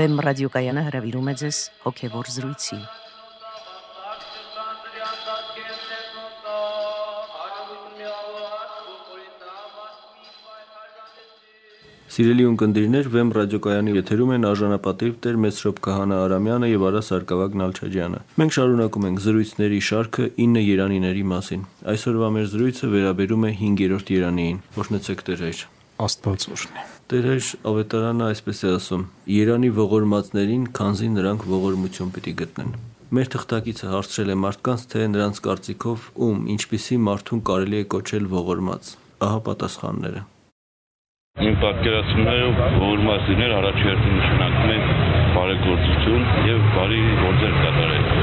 Վեմ ռադիոկայանը հրավիրում է ձեզ հոգևոր զրույցի։ Սիրելի ունկնդիրներ, Վեմ ռադիոկայանի եթերում են արժանապատիվ Տեր Մեսրոպ Քահանա Արամյանը եւ Արա Սարգսակ Նալչաջյանը։ Մենք շարունակում ենք զրույցների շարքը 9 Երանիների մասին։ Այսօրվա մեր զրույցը վերաբերում է 5-րդ Երանիին։ Օրհնեցեք Տեր հայր։ Աստված օրհնի։ Տեր հայր ավետարանը այսպես է ասում. Երանի ողորմածներին, քանզի նրանք ողորմություն պիտի գտնեն։ Մեր թղթակիցը հարցրել է մարդկանց, թե նրանց կարծիքով ում ինչպիսի մարդուն կարելի է կոչել ողորմած։ Ահա պատասխանները։ Իմ պատկերացումներով ողորմածիներ առաջերտին նշանակում են բարեգործություն եւ բարի գործեր կատարել։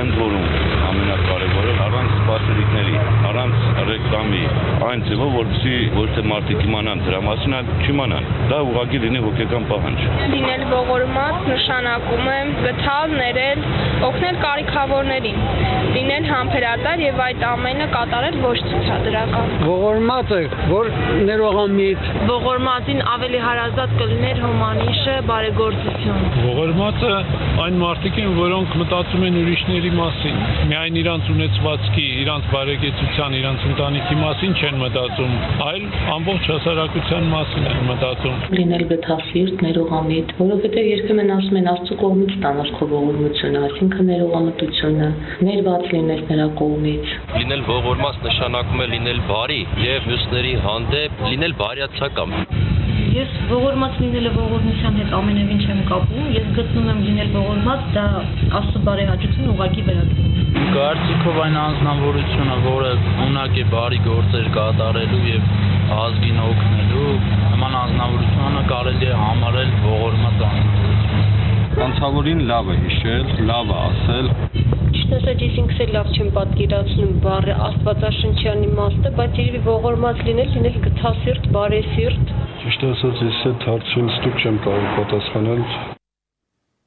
Ընդ որում ամենակարևորը առանց սպասելիքների, առանց ռեկլամի, այն ձևով, որպեսզի ոչ թե մարդիկ իմանան դրա մասին, այլ չիմանան։ Դա ուղղակի լինի հոգեկան պահանջ։ Լինել ողորմած նշանակում է գտալ, ներել, օգնել կարիքավորներին, լինել համբերատար եւ այդ ամենը կատարել ոչ ցուցադրական։ Ողորմած է, որ ներողամիտ Ողորմածին ավելի հարազատ կլիներ հոմանիշը, բարեգործություն։ Ողորմածը այն մարդիկ են, որոնք մտածում են ուրիշների մասին։ Միայն իրանց ունեցվածքի, իրանց բարեկեցության, իրանց ընտանիքի մասին չեն մտածում, այլ ամբողջ հասարակության մասին են մտածում։ Լինել գտասիրտ, ներողամիտ, որովհետև երբեմն ասում են Աստծո կողմից ստանալ քո ողորմությունը, այսինքն ներողամտությունը, ներված լինես նրա կողմից։ Լինել ողորմած նշանակում է լինել բարի եւ մյուսների հանդեպ լինել բարյացակամ։ Ես ողորմած լինելը ողորմության հետ ամենևին չեմ կապում։ Ես գտնում եմ լինել ողորմած դա աստծո բարեհաճություն ուղակի վերագրում։ Կարծիքով այն անznավորությունը, որը ունակ է բարի գործեր կատարելու եւ ազգին օգնելու, նման անznավորությունը կարելի է համարել ողորմած անznավորություն։ Անցավորին լավ է հիշել, լավ է ասել, Ճիշտ ասած, ես ինքս էլ լավ չեմ պատկերացնում բառը աստվածաշնչյան իմաստը, բայց երևի ողորմած լինել, լինել գթասիրտ, բարեսիրտ, Ճիշտ ասած, ես այդ հարցին ստուգ չեմ կարող պատասխանել։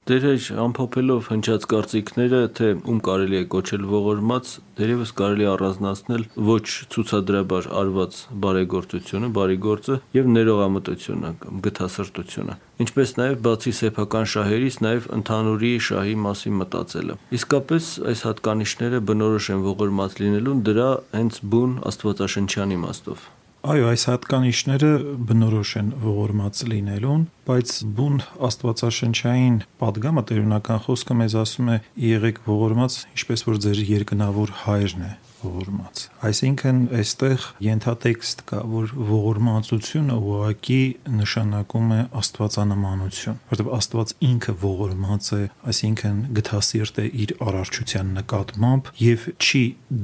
Դերեջ ամփոփելով հնչած կարծիքները, թե ում կարելի է կոչել ողորմած, դերևս կարելի առանձնացնել ոչ ցուցադրաբար արված բարեգործությունը, բարի գործը եւ ներողամտությունը կամ գթասրտությունը։ Ինչպես նաեւ բացի սեփական շահերից, նաեւ ընդհանուրի շահի մասին մտածելը։ Իսկապես այս հատկանիշները բնորոշ են ողորմած լինելուն դրա հենց բուն աստվածաշնչյան իմաստով։ Այո, այս հատկանիշները բնորոշ են ողորմած լինելուն, բայց բուն աստվածաշնչային падգամը տերունական խոսքը մեզ ասում է՝ «Եղեք ողորմած, ինչպես որ ձեր երկնավոր հայրն է» ողորմած։ Այսինքն այստեղ ենթատեքստ կա, որ ողորմածությունը ուղակի նշանակում է աստվածանմանություն, որովհետև Աստված ինքը ողորմած է, այսինքն գթասիրտ է իր արարչության նկատմամբ եւ չի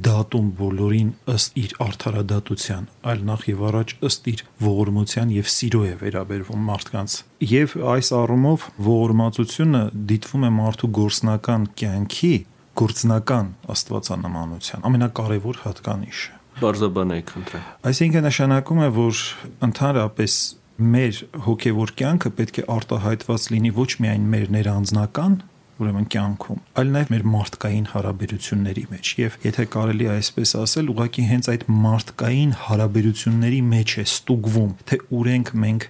դատում բոլորին ըստ իր արդարադատության, այլ նախ եւ առաջ ըստ իր ողորմության եւ սիրո է վերաբերվում մարդկանց եւ այս առումով ողորմածությունը դիտվում է մարդու գործնական կյանքի գործնական աստվածանմանության ամենակարևոր հատկանիշը բարձաբանեք խնդրեմ այսինքն նշանակում է որ ընդհանրապես մեր հոգևոր կյանքը պետք է արտահայտված լինի ոչ միայն մեր ներանձնական ուրեմն կյանքում, այլ նաև մեր մարդկային հարաբերությունների մեջ։ Եվ եթե կարելի է այսպես ասել, ուղղակի հենց այդ մարդկային հարաբերությունների մեջ է ստուգվում, թե ուր ենք մենք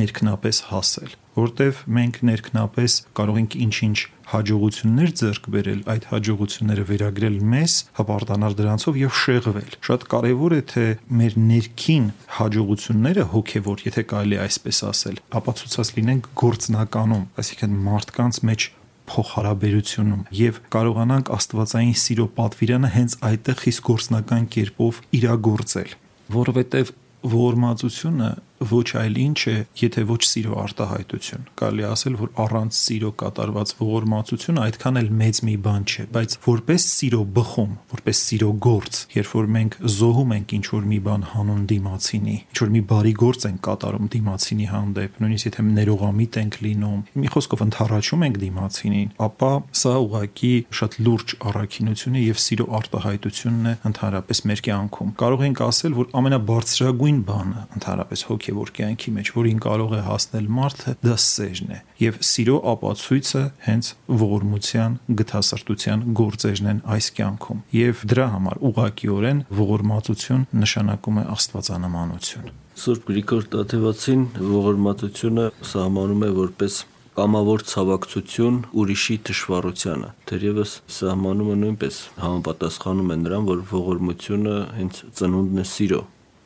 ներքնապես հասել, որտեվ մենք ներքնապես կարող ենք ինչ-ինչ հաջողություններ ձեռք բերել, այդ հաջողությունները վերագրել մեզ, հպարտանալ դրանցով եւ շեղվել։ Շատ կարեւոր է թե մեր ներքին հաջողությունները հոգեվոր, եթե կարելի այսպես ասել, ապացուցած լինեն գործնականում, այսինքն մարդկանց մեջ փոխհարաբերությունում եւ կարողանանք աստվածային սիրո պատվիրանը հենց այդտեղ խիստ գործնական կերպով իրագործել որովհետեւ ողորմածությունը ոչ այլ ինչ է, եթե ոչ սիրո արտահայտություն։ Կարելի ասել, որ առանց սիրո կատարված ողորմածությունը այդքան էլ մեծ մի բան չէ, բայց որպես սիրո բխում, որպես սիրո գործ, երբ որ մենք զոհում ենք ինչ որ մի բան հանուն դիմացինի, ինչ որ մի բարի գործ ենք կատարում դիմացինի հանդեպ, նույնիսկ եթե ներողամիտ ենք լինում, մի խոսքով ընթառաջում ենք դիմացինին, ապա սա ուղղակի շատ լուրջ առաքինություն է եւ սիրո արտահայտությունն է ընդհանրապես մեր կյանքում։ Կարող ենք ասել, որ ամենաբարձրագույն բանը ընդհանրապես հոգի հոգևոր կյանքի մեջ, որին կարող է հասնել մարդը, դա սերն է։ Եվ սիրո ապացույցը հենց ողորմության, գթասրտության գործերն են այս կյանքում։ Եվ դրա համար ուղղակիորեն ողորմածություն նշանակում է աստվածանմանություն։ Սուրբ Գրիգոր Տաթևացին ողորմածությունը սահմանում է որպես կամավոր ցավակցություն ուրիշի թշվառությանը։ Թերևս սահմանումը նույնպես համապատասխանում է նրան, որ ողորմությունը հենց ծնունդն է սիրո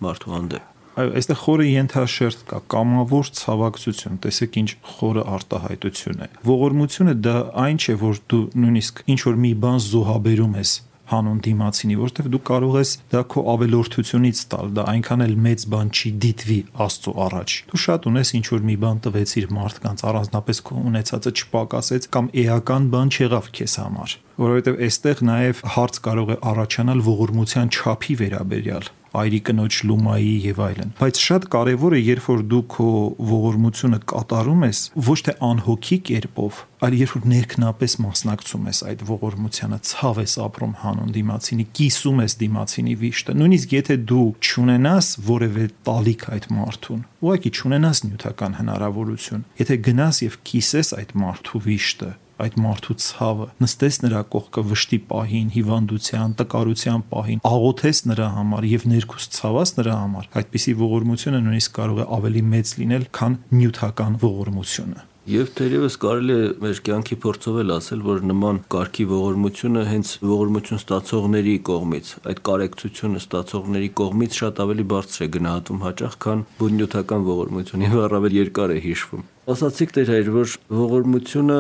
մարդու հանդեպ։ Այո, այստեղ խորը ենթաշերտ կա, կամավոր ցավակցություն, տեսեք ինչ խորը արտահայտություն է։ Ողորմությունը դա այն չէ, որ դու նույնիսկ ինչ որ մի բան զոհաբերում ես հանուն դիմացինի, որովհետև դու կարող ես դա քո ավելորդությունից տալ, դա այնքան էլ մեծ բան չի դիտվի Աստծո առաջ։ Դու շատ ունես ինչ որ մի բան տվեցիր մարդկանց, առանձնապես քո ունեցածը չպակասեց կամ էական բան չեղավ քեզ համար որովհետև այստեղ նաև հարց կարող է առաջանալ ողորմության չափի վերաբերյալ այրի կնոջ լումայի եւ այլն բայց շատ կարեւոր է երբ որ դու քո ողորմությունը կատարում ես ոչ թե անհոգի կերպով այլ երբ որ ներքնապես մասնակցում ես այդ ողորմությանը ցավ ես ապրում հանուն դիմացինի կիսում ես դիմացինի վիշտը նույնիսկ եթե դու ճունենաս որևէ տալիք այդ մարդուն ուղղակի ճունենաս նյութական հնարավորություն եթե գնաս եւ կիսես այդ մարդու վիշտը այդ մարդու ցավը, նստես նրա կողքը վշտի պահին, հիվանդության, տկարության պահին, աղոթես նրա համար եւ ներքուս ցավաս նրա համար, այդպիսի ողորմությունը նույնիսկ կարող է ավելի մեծ լինել, քան նյութական ողորմությունը։ Եվ թերևս կարելի է մեր կյանքի փորձով էլ ասել, որ նման կարգի ողորմությունը հենց ողորմություն ստացողների կողմից, այդ կարեկցությունը ստացողների կողմից շատ ավելի բարձր է գնահատվում հաճախ, քան բունյութական ողորմությունը եւ առավել երկար է հիշվում։ Ասացիք դեր հայր, որ ողորմությունը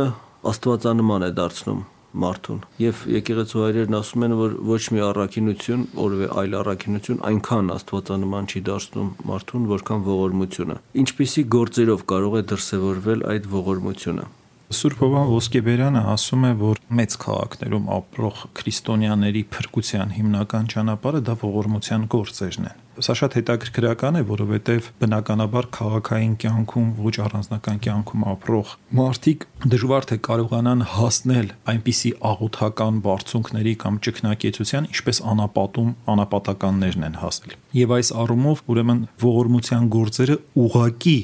աստվածանման է դարձնում մարդուն եւ եկեղեցու հայրերն ասում են որ ոչ մի առաքինություն որևէ այլ առաքինություն այնքան աստվածանման չի դարձնում մարդուն որքան ողորմությունը ինչպիսի գործերով կարող է դրսևորվել այդ ողորմությունը Սուրբ Հովան Ոսկեբերյանը ասում է, որ մեծ քաղաքներում ապրող քրիստոնյաների փրկության հիմնական ճանապարհը դա ողորմության գործերն են։ Սա շատ հետաքրքրական է, որովհետև բնականաբար քաղաքային կյանքում ոչ առանձնական կյանքում ապրող մարդիկ դժվար թե կարողանան հասնել այնպիսի աղոթական բարձունքների կամ ճգնակեցության, ինչպես անապատում անապատականներն են հասել։ Եվ այս առումով ուրեմն ողորմության գործերը ուղակի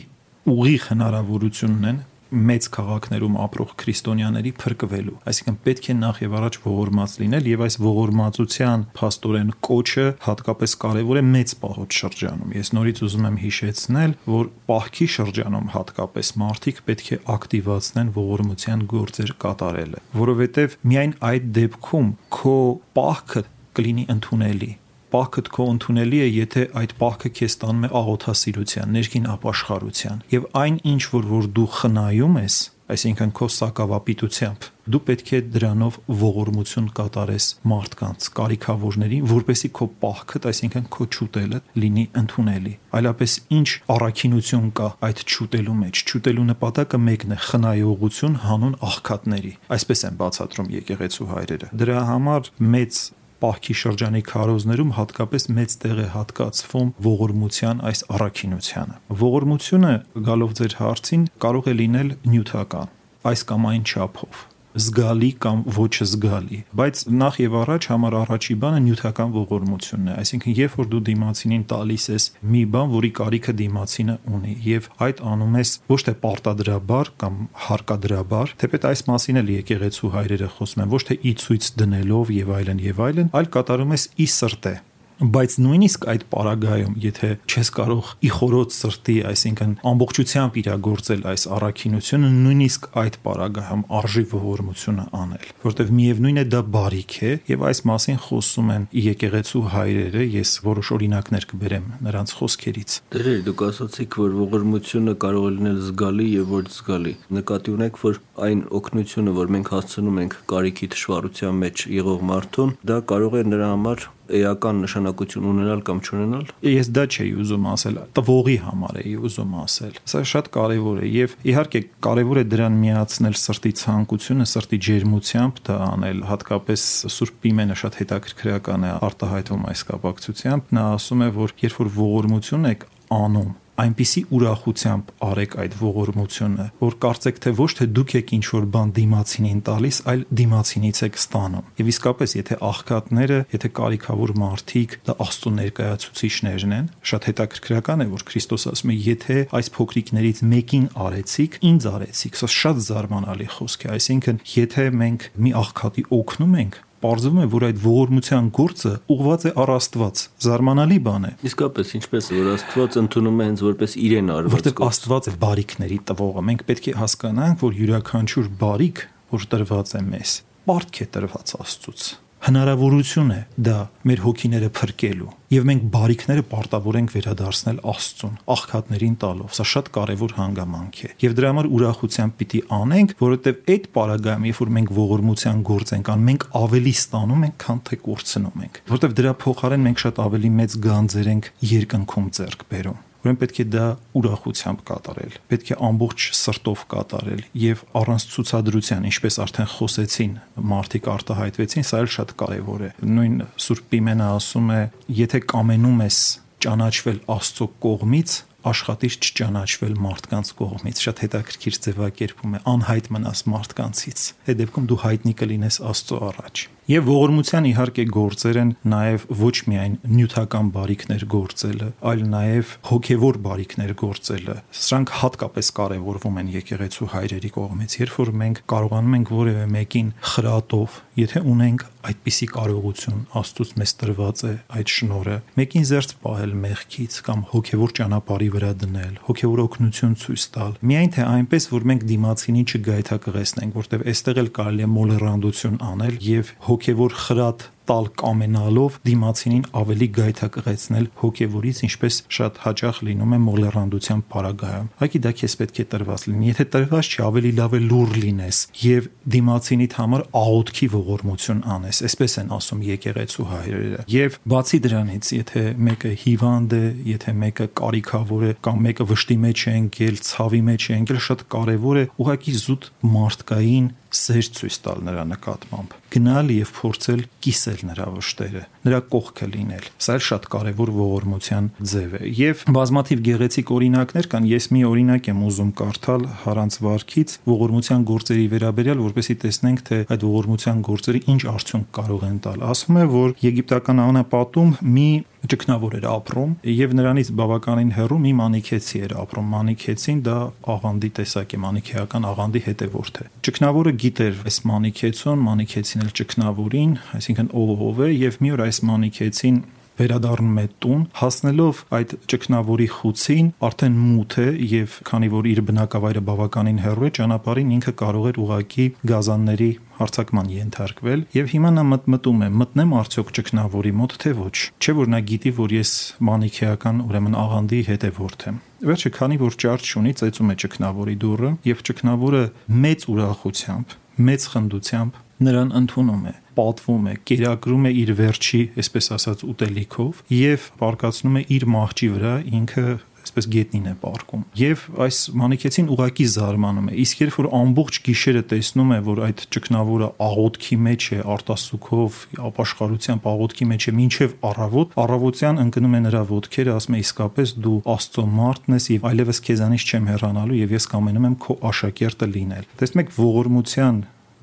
ուղիղ հնարավորությունն են մեծ քաղաքներում ապրող քրիստոնյաների փրկվելու։ Այսինքն պետք է նախ եւ առաջ ողորմած լինել եւ այս ողորմածության փաստորեն կոչը հատկապես կարեւոր է մեծ պահոց շրջանում։ Ես նորից ուզում եմ հիշեցնել, որ պահքի շրջանում հատկապես մարդիկ պետք է ակտիվացնեն ողորմության գործեր կատարելը, որովհետեւ միայն այդ դեպքում քո պահքը կլինի ընդունելի պահքդ քո ընդունելի է, եթե այդ պահքը քեզ տանում է աղոթասիրության, ներքին ապաշխարության։ Եւ այն ինչ որ որ դու խնայում ես, այսինքն քո սակավապիտությամբ դու պետք է դրանով ողորմություն կատարես մարդկանց, կարիքավորներին, որպեսի քո պահքդ, այսինքն քո ճուտելը լինի ընդունելի։ Այլապես ինչ առաքինություն կա այդ ճուտելու մեջ։ Ճուտելու նպատակը մեկն է՝ խնայողություն հանուն աղքատների։ Այսպես են բացատրում եկեղեցու հայրերը։ Դրա համար մեծ պահքի շրջանի քարոզներում հատկապես մեծ տեղ է հատկացվում ողորմության այս առաքինությանը։ Ողորմությունը գալով ձեր հարցին կարող է լինել նյութական, այս կամ այն չափով զգալի կամ ոչ զգալի բայց նախ եւ առաջ համար առաջի բանը նյութական ողորմությունն է այսինքն երբ որ դու դիմացինին տալիս ես մի բան որի կարիքը դիմացինը ունի եւ այդ անում ես ոչ թե պարտադրաբար կամ հարկադրաբար թեպետ այս մասին էլ եկեղեցու հայրերը խոսում են ոչ թե ի ցույց դնելով եւ այլն եւ այլն այլ կատարում ես ի սրտե բայց նույնիսկ այդ պարագայում, եթե չես կարող ի խորոց սրտի, այսինքն ամբողջությամբ իրագործել այս առաքինությունը, նույնիսկ այդ պարագայում արժի ողորմությունը անել, որտեղ միևնույն է դա բարիք է եւ այս մասին խոսում են եկեղեցու հայրերը, ես որոշ օրինակներ կբերեմ նրանց խոսքերից։ Դերեր դուք ասացիք, որ ողորմությունը կարող է լինել զգալի եւ ոչ զգալի։ Նկատի ունեք, որ այն օգնությունը, որ մենք հասցնում ենք կարիքի դժվարության մեջ եղող մարդուն, դա կարող է նրա համար էական նշանակություն ունենալ կամ չունենալ։ Ես դա չէի ուզում ասել, տվողի համար էի ուզում ասել։ Սա շատ կարևոր է եւ իհարկե կարևոր է դրան միացնել սրտի ցանկությունը, սրտի ջերմությամբ դա անել, հատկապես Սուրբ Պիմենը շատ հետաքրքրական է արտահայտվում այս կապակցությամբ։ Նա ասում է, որ երբ որ ողորմություն եք անում, այնպիսի ուրախությամբ արեք այդ ողորմությունը, որ կարծեք թե ոչ թե դուք եք ինչ որ բան դիմացինին տալիս, այլ դիմացինից եք ստանում։ Եվ իսկապես, եթե աղքատները, եթե կարիքավոր մարդիկ դա Աստծո ներկայացուցիչներն են, շատ հետաքրքրական է, որ Քրիստոս ասում է, եթե այս փոքրիկներից մեկին արեցիք, ինձ արեցիք։ Սա շատ զարմանալի խոսք է, այսինքն, եթե մենք մի աղքատի օգնում ենք, Պարզվում է, որ այդ ողորմության գործը ուղված է առ Աստված։ Զարմանալի բան է։ Իսկապես, ինչպես որ Աստված ընդունում է հենց որպես իրեն արված։ Որտեղ Աստված է բարիքների տվողը։ Մենք պետք է հասկանանք, որ յուրաքանչյուր բարիք, որ տրված է մեզ, պարտք է տրված Աստծուց հնարավորություն է դա մեր հոգիները փրկելու եւ մենք բարիքները պարտավոր ենք վերադարձնել Աստծուն աղքատներին տալով սա շատ կարեւոր հանգամանք է եւ դրա համար ուրախությամբ պիտի անենք որովհետեւ այդ պարագայում երբ որ մենք ողորմության գործ ենք անում մենք ավելի ստանում ենք քան թե կորցնում ենք որովհետեւ դրա փոխարեն մենք շատ ավելի մեծ գանձեր ենք երկնքում ձեռք բերում Ուրեմն պետք է դա ուրախությամբ կատարել։ Պետք է ամբողջ սրտով կատարել եւ առանց ցուցադրության, ինչպես արդեն խոսեցին, մարդիկ արտահայտվեցին, սա էլ շատ կարեւոր է։ Նույն Սուրբ Պիմենը ասում է, եթե կամենում ես ճանաչվել Աստծո կողմից, աշխատիր չճանաչվել մարդկանց կողմից շատ հետաքրքիր ձևակերպում է անհայտ մնաս մարդկանցից այդ դեպքում դու հայտնի կլինես Աստծո առաջ Եվ ողորմության իհարկե գործեր են նաև ոչ միայն նյութական բարիքներ գործելը, այլ նաև հոգևոր բարիքներ գործելը։ Սրանք հատկապես կարևորվում են եկեղեցու հայրերի կողմից, երբ որ մենք կարողանում ենք որևէ մեկին խրատով, եթե ունենք այդպիսի կարողություն Աստծուց մեզ տրված է այդ շնորհը, մեկին զերծ պահել մեղքից կամ հոգևոր ճանապարհի վրա դնել, հոգևոր օգնություն ցույց տալ։ Միայն թե այնպես, որ մենք դիմացինի չգայթակղեցնենք, որտեղ այստեղ էլ կարելի է մոլերանդություն անել եւ հոգևոր խրատ տալ կամենալով դիմացինին ավելի գայթակղեցնել հոգևորից, ինչպես շատ հաճախ լինում է մոլերանդության պարագայում։ Հայկի դա քեզ պետք է տրված լինի։ Եթե տրված չի, ավելի լավ է լուր լինես եւ դիմացինիդ համար աղոթքի ողորմություն անես։ Այսպես են ասում եկեղեցու հայրերը։ Եվ բացի դրանից, եթե մեկը հիվանդ է, եթե մեկը կարիքավոր է կամ մեկը վշտի մեջ է ընկել, ցավի մեջ է ընկել, շատ կարեւոր է ուղակի զուտ մարդկային սեր ցույց տալ նրա նկատմամբ գնալ եւ փորձել կիսել նրա վշտերը նրա կողքը լինել սա էլ շատ կարեւոր ողորմության ձև է եւ բազմաթիվ գեղեցիկ օրինակներ կան ես մի օրինակ եմ ուզում կարդալ Հարանց վարքից ողորմության գործերի վերաբերյալ որպեսզի տեսնենք թե այդ ողորմության գործերը ինչ արդյունք կարող են տալ ասում է որ եգիպտական անապատում մի ճկնավոր էր ապրում եւ նրանից բավականին հեռու մի մանիքեցի էր ապրում մանիքեցին դա աղանդի տեսակ է մանիքեական աղանդի հետևորդ է ճկնավորը գիտեր այս մանիքեցուն մանիքեցին էլ ճկնավորին այսինքն ով է եւ մի օր այս մանիքեցին վերադառնում է տուն, հասնելով այդ ճկնավորի խուցին, արդեն մութ է եւ քանի որ իր բնակավայրը բավականին հեռու է, ճանապարհին ինքը կարող էր ուղակի գազանների հարցակման ենթարկվել եւ հիմա նա մտմտում է մտնեմ արդյոք ճկնավորի մոտ թե ոչ չէ որ նա գիտի որ ես մանիքեական ուրեմն աղանդի հետևորդ եմ վերջը քանի որ ճարճ ունի ծեծում է ճկնավորի դուռը եւ ճկնավորը մեծ ուրախությամբ մեծ խնդությամբ նրան ընդունում է պատվում է, կերակրում է իր վերջի, այսպես ասած, ուտելիքով եւ պարկացնում է իր մահճի վրա ինքը այսպես գետնին է պարկում եւ այս մանիքեցին ուղակի զարմանում է իսկ երբ որ ամբողջ գիշերը տեսնում է որ այդ ճկնավորը աղոթքի մեջ է արտասուքով ապաշխարությամբ աղոթքի մեջ է մինչեւ առավոտ առավոտյան ընկնում է նրա ոտքերը ասում է իսկապես դու աստծո մարդն ես եւ այլևս քեզանից չեմ հեռանալու եւ ես կամենում եմ քո աշակերտը լինել տեսնում եք ողորմության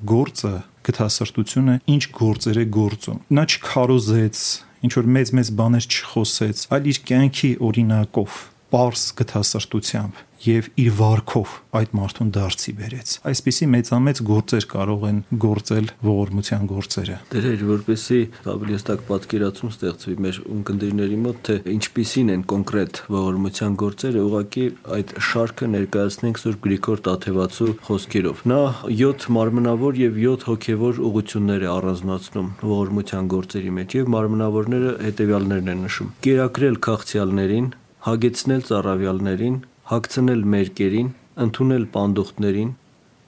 գործը գթասրտությունը ինչ գործեր է գործում նա չքարոզեց ինչ որ մեծ-մեծ բաներ չխոսեց այլ իր կյանքի օրինակով པարս գթասրտությամբ եւ իր վարկով այդ մարդուն դարձի բերեց։ Այսպիսի մեծամեծ գործեր կարող են գործել ողորմության գործերը։ Դեր որպեսի ավելի հստակ պատկերացում ստեղծվի մեր ունկնդիրների մոտ, թե ինչպիսին են կոնկրետ ողորմության գործերը, ուղղակի այդ շարքը ներկայացնենք Սուրբ Գրիգոր Տաթևացու խոսքերով։ Նա 7 մարմնավոր եւ 7 հոգեվոր ուղություններ է առանձնացնում ողորմության գործերի մեջ եւ մարմնավորները հետեւյալներն են նշում. կերակրել քաղցյալներին, հագեցնել ծառավյալներին, հագցնել մերկերին, ընդունել պանդուխտներին,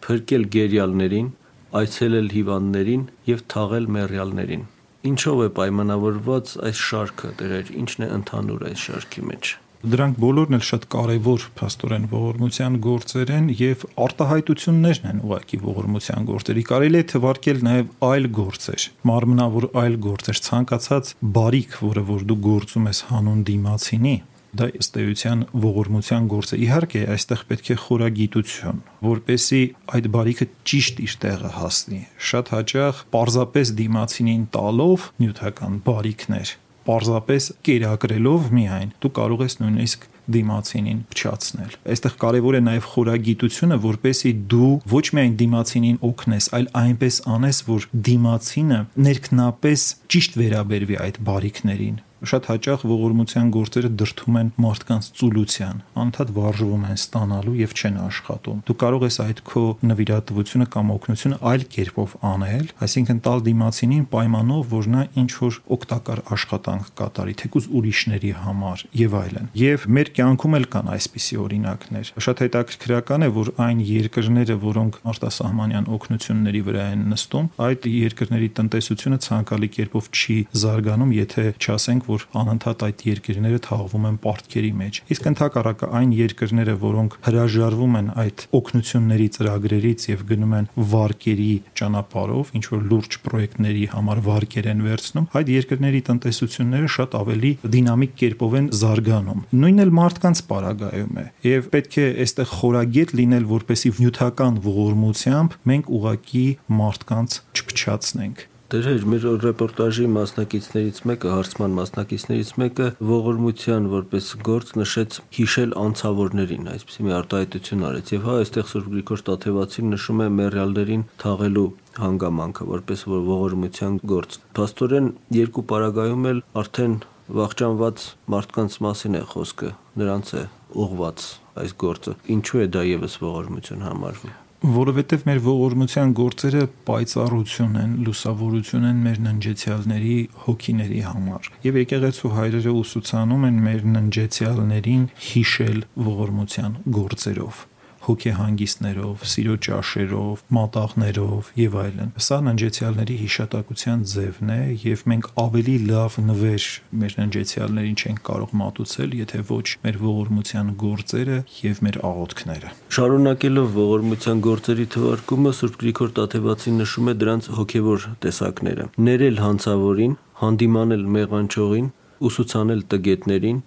փրկել գերյալներին, այցելել հիվանդներին եւ թաղել մեռյալներին։ Ինչով է պայմանավորված այս շարքը, դերեր, ինչն է ընդհանուր այս շարքի մեջ։ Դրանք բոլորն էլ շատ կարևոր փաստորեն ողորմության գործեր են եւ արտահայտություններն են ուղակի ողորմության գործերի։ Կարելի է թվարկել նաեւ այլ գործեր, մարմնավոր այլ գործեր, ցանկացած բարիք, որը որ դու գործում ես հանուն դիմացինի, դա ըստ էության ողորմության գործ է։ Իհարկե, այստեղ պետք է խորագիտություն, որպեսի այդ բարիքը ճիշտ իր տեղը հասնի։ Շատ հաճախ parzapes դիմացինին տալով նյութական բարիքներ, parzapes կերակրելով միայն դու կարող ես նույնիսկ դիմացինին փչացնել։ Այստեղ կարևոր է նաև խորագիտությունը, որպեսի դու ոչ միայն դիմացինին օգնես, այլ այնպես անես, որ դիմացինը ներքնապես ճիշտ վերաբերվի այդ բարիքներին շատ հաճախ ողորմության գործերը դրթում են մարդկանց ծուլության, անդադ վարժվում են ստանալու եւ չեն աշխատում։ Դու կարող ես այդ քո նվիրատվությունը կամ օգնությունը այլ կերպով անել, այսինքն տալ դիմացինին պայմանով, որ նա ինչ որ օգտակար աշխատանք կատարի, թեկուզ ուրիշների համար եւ այլն։ Եվ մեր կյանքում էլ կան այսպիսի օրինակներ։ Շատ հետաքրքրական է, որ այն երկրները, որոնք արտասահմանյան օգնությունների վրա են նստում, այդ երկրների տնտեսությունը ցանկալի կերպով չի զարգանում, եթե չասենք, որ անընդհատ այդ երկրները թաղվում են պարտքերի մեջ։ Իսկ ընդհակառակը այն երկրները, որոնք հրաժարվում են այդ օգնությունների ծրագրերից եւ գնում են վարկերի ճանապարհով, ինչ որ լուրջ պրոյեկտների համար վարկեր են վերցնում, այդ երկրների տնտեսությունները շատ ավելի դինամիկ կերպով են զարգանում։ Նույնն էլ մարդկանց պարագայում է եւ պետք է այստեղ խորագետ լինել, որպեսի նյութական ողորմությամբ մենք ուղակի մարդկանց չփչացնենք։ Դեր մեր ռեպորտաժի մասնակիցներից մեկը, հարցման մասնակիցներից մեկը ողորմության որպես գործ նշեց հիշել անցավորներին, այսպեսի մի արտահայտություն արեց։ Եվ հա, այստեղ Սուրբ Գրիգոր Տաթևացին նշում է մերյալներին թաղելու հանգամանքը որպես որ ողորմության գործ։ Փաստորեն երկու պարագայում էլ արդեն վախճանված մարդկանց մասին է խոսքը, նրանց է ուղված այս գործը։ Ինչու է դա եւս ողորմություն համարվում որովհետև մեր ողորմության գործերը պայծառություն են, լուսավորություն են մեր ննջեցյալների հոգիների համար։ Եվ եկեղեցու հայրերը ուսուցանում են մեր ննջեցյալներին հիշել ողորմության գործերով հոգեհանգիստներով, սիրո ճաշերով, մատաղներով եւ այլն։ Սա ննջեցյալների հիշատակության ձևն է եւ մենք ավելի լավ նվեր մեր ննջեցյալներին չենք կարող մատուցել, եթե ոչ մեր ողորմության գործերը եւ մեր աղոթքները։ Շարունակելով ողորմության գործերի թվարկումը Սուրբ Գրիգոր Տաթևացին նշում է դրանց հոգեվոր տեսակները։ Ներել հանցավորին, հանդիմանել մեղանչողին, ուսուցանել տգետներին,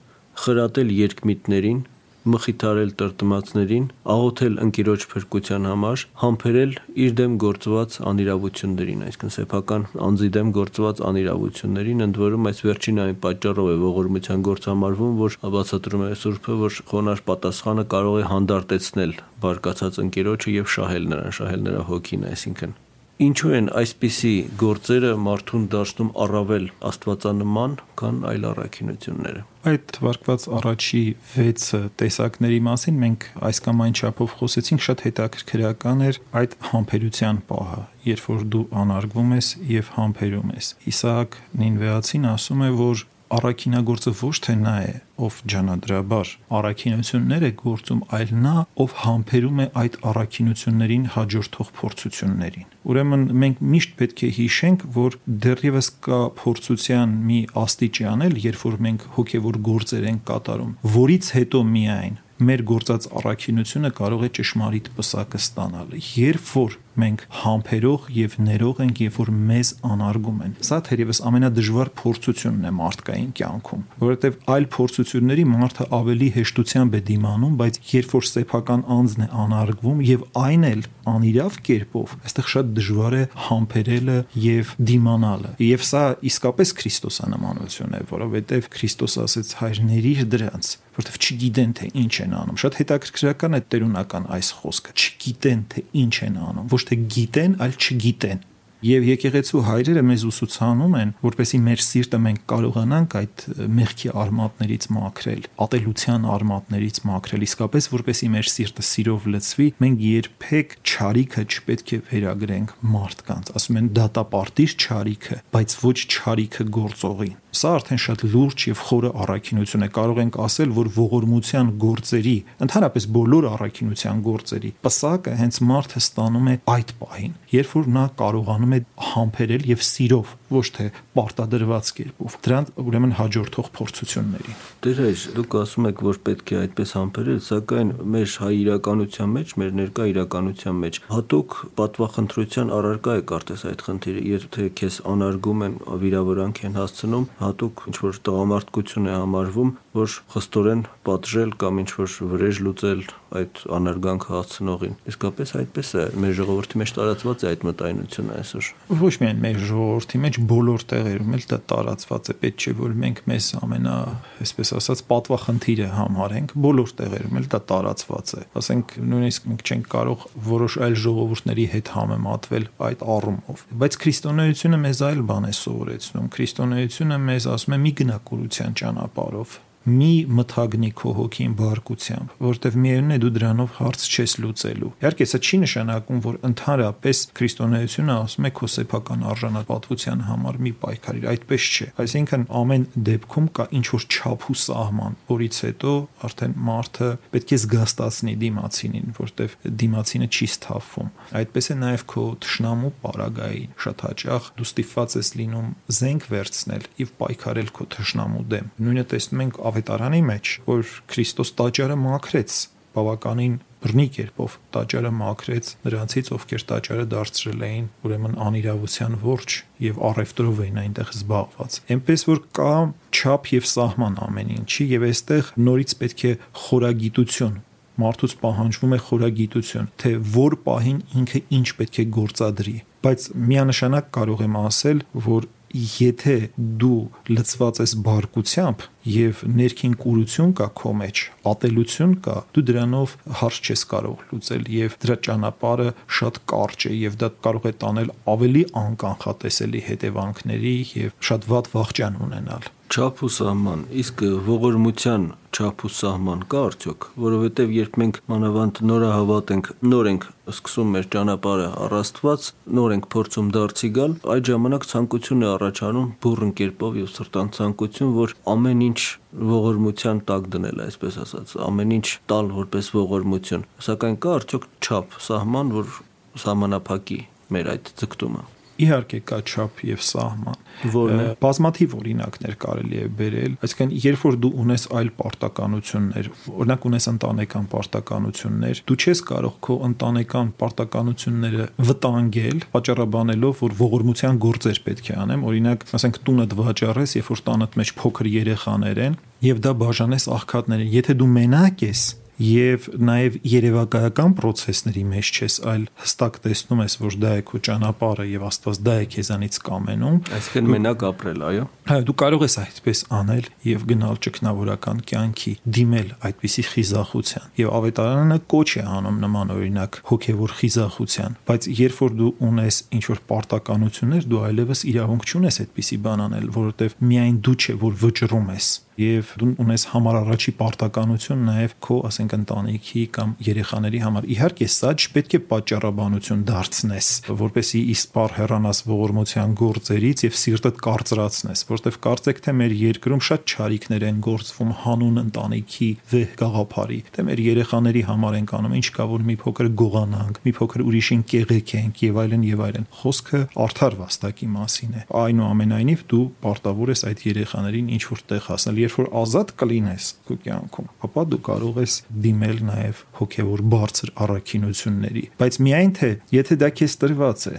խրատել երկմիտներին, մխիթարել տրտմածներին, աղոթել ընկերոջ փրկության համար, համբերել իր դեմ գործված անիրավություններին, այսինքն սեփական անձի դեմ գործված անիրավություններին, ընդ որում այս վերջին այն պատճառով է ողորմության գործ համարվում, որ բացատրում է Սուրբը, որ խոնար պատասխանը կարող է հանդարտեցնել բարկացած ընկերոջը եւ շահել նրան, շահել նրա հոգին, այսինքն Ինչու են այսպիսի գործերը մարդուն դարձնում առավել աստվածանման, քան այլ առաքինությունները։ Այդ թվարկված առաջի 6 տեսակների մասին մենք այս կամ այն չափով խոսեցինք, շատ հետաքրքրական էր այդ համբերության պահը, երբ որ դու անարգվում ես եւ համբերում ես։ Իսահակ Նինվեացին ասում է, որ առաքինագործը ոչ թե նա է, ով ջանադրաբար առաքինություններ է գործում, այլ նա, ով համբերում է այդ առաքինություններին հաջորդող փորձություններին։ Ուրեմն մենք միշտ պետք է հիշենք, որ դեռևս կա փորձության մի աստիճան էլ, երբ որ մենք հոգևոր գործեր ենք կատարում, որից հետո միայն մեր գործած առաքինությունը կարող է ճշմարիտ պսակը ստանալ։ Երբ որ մենք համբերող եւ ներող ենք, երբ որ մեզ անարգում են։ Սա թերևս ամենադժվար փորձությունն է մարդկային կյանքում, որովհետեւ այլ փորձությունների մարդը ավելի հեշտությամբ է դիմանում, բայց երբ որ սեփական անձն է անարգվում եւ այն էլ անիրավ կերպով, այստեղ շատ դժվար է համբերելը եւ դիմանալը։ Եվ սա իսկապես քրիստոսանմանություն է, որովհետեւ Քրիստոս ասեց հայրների դրանց որովհետև չգիտեն թե ինչ են անում։ Շատ հետաքրքրական է տերունական այս խոսքը։ Չգիտեն թե ինչ են անում, ոչ թե գիտեն, այլ չգիտեն։ Եվ եկեղեցու հայրերը մեզ ուսուցանում են, որպեսի մեր սիրտը մենք կարողանանք այդ մեղքի արմատներից մաքրել, ատելության արմատներից մաքրել, իսկապես որպեսի մեր սիրտը սիրով լցվի, մենք երբեք ճարիքը չպետք է վերագրենք մարդկանց։ Ասում են դատապարտիր ճարիքը, բայց ոչ ճարիքը գործողին։ Սա արդեն շատ լուրջ եւ խորը առաքինություն է։ Կարող ենք ասել, որ ողորմության գործերի, ընդհանրապես բոլոր առաքինության գործերի, պսակը հենց մարդը ստանում է այդ պահին, երբ որ նա կարողանում է համբերել եւ սիրով, ոչ թե պարտադրված կերպով։ Դրան ուրեմն հաջորդող փորձություններին։ հայր, դուք ասում եք, որ պետք է այդպես համբերել, սակայն մեր հայ իրականության մեջ, մեր ներկա իրականության մեջ հատուկ պատվախնդրության առարկա է կարծես այդ խնդիրը, երբ թե քեզ անարգում են, վիրավորանք են հասցնում, հատուկ ինչ որ տղամարդկություն է համարվում, որ խստորեն պատժել կամ ինչ որ վրեժ լուծել այդ անարգանքը հասցնողին։ Իսկապես այդպես է։ Մեր ժողովրդի մեջ տարածված է այդ մտայնությունը այսօր։ Ոչ միայն մեր ժողովրդի մեջ, բոլոր տեղերում էլ դա տարածված է։ Պետք չէ որ մենք մեզ ամենա, այսպես ասած, պատվախնդիրը համարենք, բոլոր տեղերում էլ դա տարածված է։ Ասենք նույնիսկ մենք չենք կարող որոշ այլ ժողովուրդների հետ համեմատվել այդ առումով։ Բայց քրիստոնեությունը մեզ այլ բան է սովորեցնում։ Քրիստոնեությունը մեզ ասում է մի գնակուրության ճանապարհով մի մթագնի քո հոգին բարկությամբ, որտեվ միևնույն է դու դրանով հարց չես լուծելու։ Իհարկե, սա չի նշանակում, որ ընդհանրապես քրիստոնեությունը ասում է քո սեփական արժանապատվության համար մի պայքարիր, այդպես չէ։ Այսինքն ամեն դեպքում կա ինչ որ չափ ու սահման, որից հետո արդեն մարդը պետք է զգաստացնի դիմացինին, որտեվ դիմացինը չի սթափվում։ Այդպես է նաև քո ճշնամու պարագային։ Շատ հաճախ դու ստիպված ես լինում զենք վերցնել եւ պայքարել քո ճշնամու դեմ։ Նույնը տեսնում ենք ավետարանի մեջ, որ Քրիստոս տաճարը մաքրեց բավականին բռնի կերպով տաճարը մաքրեց նրանցից, ովքեր տաճարը դարձրել էին ուրեմն անիրավության ворջ եւ առևտրով էին այնտեղ զբաղված։ Էնպես որ կա չափ եւ սահման ամեն ինչի եւ այստեղ նորից պետք է խորագիտություն մարդուց պահանջվում է խորագիտություն, թե որ պահին ինքը ինչ պետք է գործադրի։ Բայց միանշանակ կարող եմ ասել, որ եթե դու լծված ես բարկությամբ, եւ ներքին կուրություն կա քո մեջ, ատելություն կա, դու դրանով հարց չես կարող լուծել եւ դրա ճանապարհը շատ կարճ է եւ դա կարող է տանել ավելի անկանխատեսելի հետևանքների եւ շատ վատ վախճան ունենալ չափ ու սահման, իսկ ողորմության չափ ու սահման կա արդյոք, որովհետև երբ մենք մանավանդ նորահավատ ենք, նոր ենք սկսում մեր ճանապարհը առաստված, նոր ենք փորձում դարձի գալ, այդ ժամանակ ցանկություն է առաջանում բուրըն կերպով եւ սրտան ցանկություն, որ ամեն ինչ ողորմության տակ դնել, այսպես ասած, ամեն ինչ տալ որպես ողորմություն։ Սակայն կա արդյոք չափ, սահման, որ սահմանափակի մեր այդ ձգտումը իհարկե կա չափ եւ սահման որն է բազմաթիվ օրինակներ կարելի է բերել այսինքն երբ որ դու ունես այլ պարտականություններ օրինակ ունես ընտանեկան պարտականություններ դու չես կարող քո ընտանեկան պարտականությունները վտանգել պատճառաբանելով որ ողորմության գործեր պետք է անեմ օրինակ ասենք տունդ վաճառես երբ որ տանդ մեջ փոքր երեխաներ են եւ դա բաժանես աղքատներին եթե դու մենակ ես եւ նաեւ երևակայական process-ների մեջ չես, այլ հստակ տեսնում ես, որ դա է քո ճանապարհը եւ Աստված դա է քեզանից կամենում։ Այսինքն մենակ ապրել, այո։ Հա, դու կարող ես այդպես անել եւ գնալ ճգնավորական կյանքի, դիմել այդպիսի խիզախության։ Եվ ավետարանը կոչ է անում նման օրինակ հոգեվոր խիզախության, բայց երբ որ դու ունես ինչ որ պարտականություններ, դու այլևս իրավունք չունես այդպիսի բան անել, որովհետեւ միայն դու չէ, որ վճռում ես եւ դու ունես համար առաջի պարտականություն նաեւ քո, ասենք, ընտանիքի կամ երեխաների համար։ Իհարկե, սա չպետք է պատճառաբանություն դարձնես, որպեսի իսպար հեռանաս ողորմության գործերից եւ սիրտդ կարծրացնես, որտեվ կարծեք թե մեր երկրում շատ ճարիքներ են գործվում հանուն ընտանիքի վեհ գաղափարի։ Թե մեր երեխաների համար են կանում, ինչ կա որ մի փոքր գողանանք, մի փոքր ուրիշին կեղեքենք եւ այլն եւ այլն։ Խոսքը արդար վաստակի մասին է։ Այնուամենայնիվ դու պարտավոր ես այդ երեխաներին ինչ որ տեղ հասնել երբ որ ազատ կլինես քո կյանքում, ապա դու կարող ես դիմել նաև հոգևոր բարձր առաքինությունների, բայց միայն թե եթե դա քեզ տրված է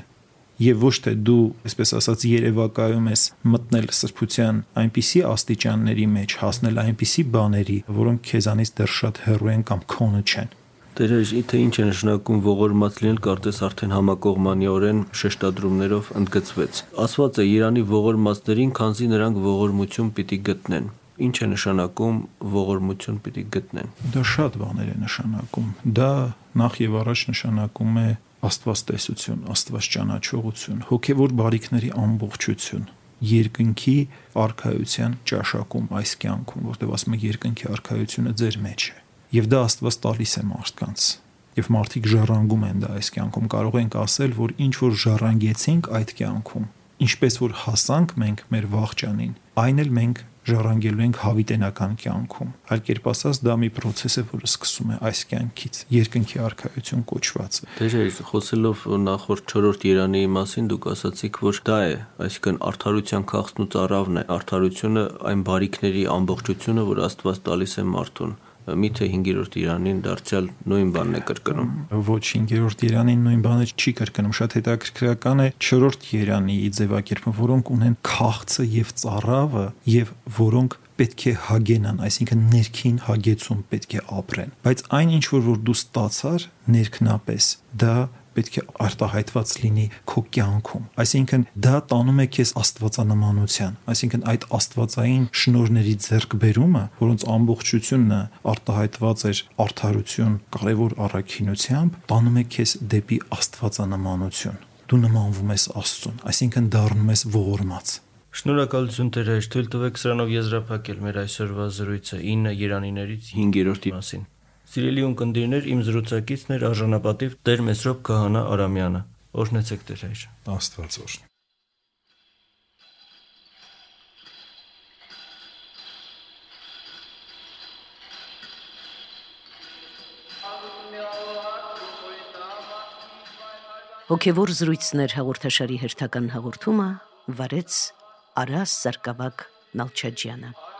եւ ոչ թե դու, այսպես ասած, երևակայում ես մտնել սրբության այնպիսի աստիճանների մեջ, հասնել այնպիսի բաների, որոնք քեզանից դեռ շատ հեռու են կամ քոնը չեն։ Տերեջ, իթե ինչ է նշանակում ողորմած լինել, կարծես արդեն համակողմանիորեն շեշտադրումներով ընդգծվեց։ Ասված է Իրանի ողորմածներին, քանզի նրանք ողորմություն պիտի գտնեն ինչ է նշանակում ողորմություն պիտի գտնեն։ Դա շատ բաներ է նշանակում։ Դա նախ եւ առաջ նշանակում է աստվածտեսություն, աստվածճանաչողություն, հոգեվոր բարիքների ամբողջություն, երկնքի արխայության ճաշակում այս կյանքում, որտեղ ասում է երկնքի արխայությունը ձեր մեջ է։ Եվ դա Աստված տալիս է մարդկանց եւ մարդիկ ժառանգում են դա այս կյանքում կարող ենք ասել որ ինչ որ ժառանգեցինք այդ կյանքում ինչպես որ հասանք մենք մեր վաղճանին այն էլ մենք ժառանգելու ենք հավիտենական կյանքում։ Այլ կերպ ասած, դա մի process է, որը սկսում է այս կյանքից, երկնքի արխայություն կոչվածը։ Դե խոսելով նախորդ 4-րդ Երանի մասին դուք ասացիք, որ դա է, այսինքն արդարության քաղցն ու ծառավն է, արդարությունը այն բարիքների ամբողջությունը, որ Աստված տալիս է մարդուն միթե 5-րդ Իրանին դարձյալ նույն բանն է կրկնում։ Ոչ 5-րդ Իրանին նույն բանը չի կրկնում, շատ հետաքրքրական է 4-րդ Երանի ձևակերպը, որոնք ունեն քաղցը եւ ծառավը եւ որոնք պետք է հագենան, այսինքն ներքին հագեցում պետք է ապրեն։ Բայց այն ինչ որ որ դու ստացար ներքնապես, դա պետք է արտահայտված լինի քո կյանքում։ Այսինքն դա տանում է քեզ աստվածանմանության, այսինքն այդ աստվածային շնորհների ձեռքբերումը, որոնց ամբողջությունն արտահայտված էր արդարություն, կարևոր առաքինությամբ, տանում է քեզ դեպի աստվածանմանություն դու նմանվում ես Աստծուն, այսինքն դառնում ես ողորմած։ Շնորհակալություն Տեր թույլ տվեք սրանով եզրափակել մեր այսօրվա զրույցը 9 Երանիներից 5-րդի մասին։ Սիրելի ունկնդիրներ, իմ զրուցակիցն էր արժանապատիվ Տեր Մեսրոպ Քահանա Արամյանը։ Օրհնեցեք Տեր հայր։ Աստված օրհնի։ Հոգևոր զրույցներ հաղորդաշարի հերթական հաղորդումը վարեց Արաս Սարգսակ Նալչաջյանը։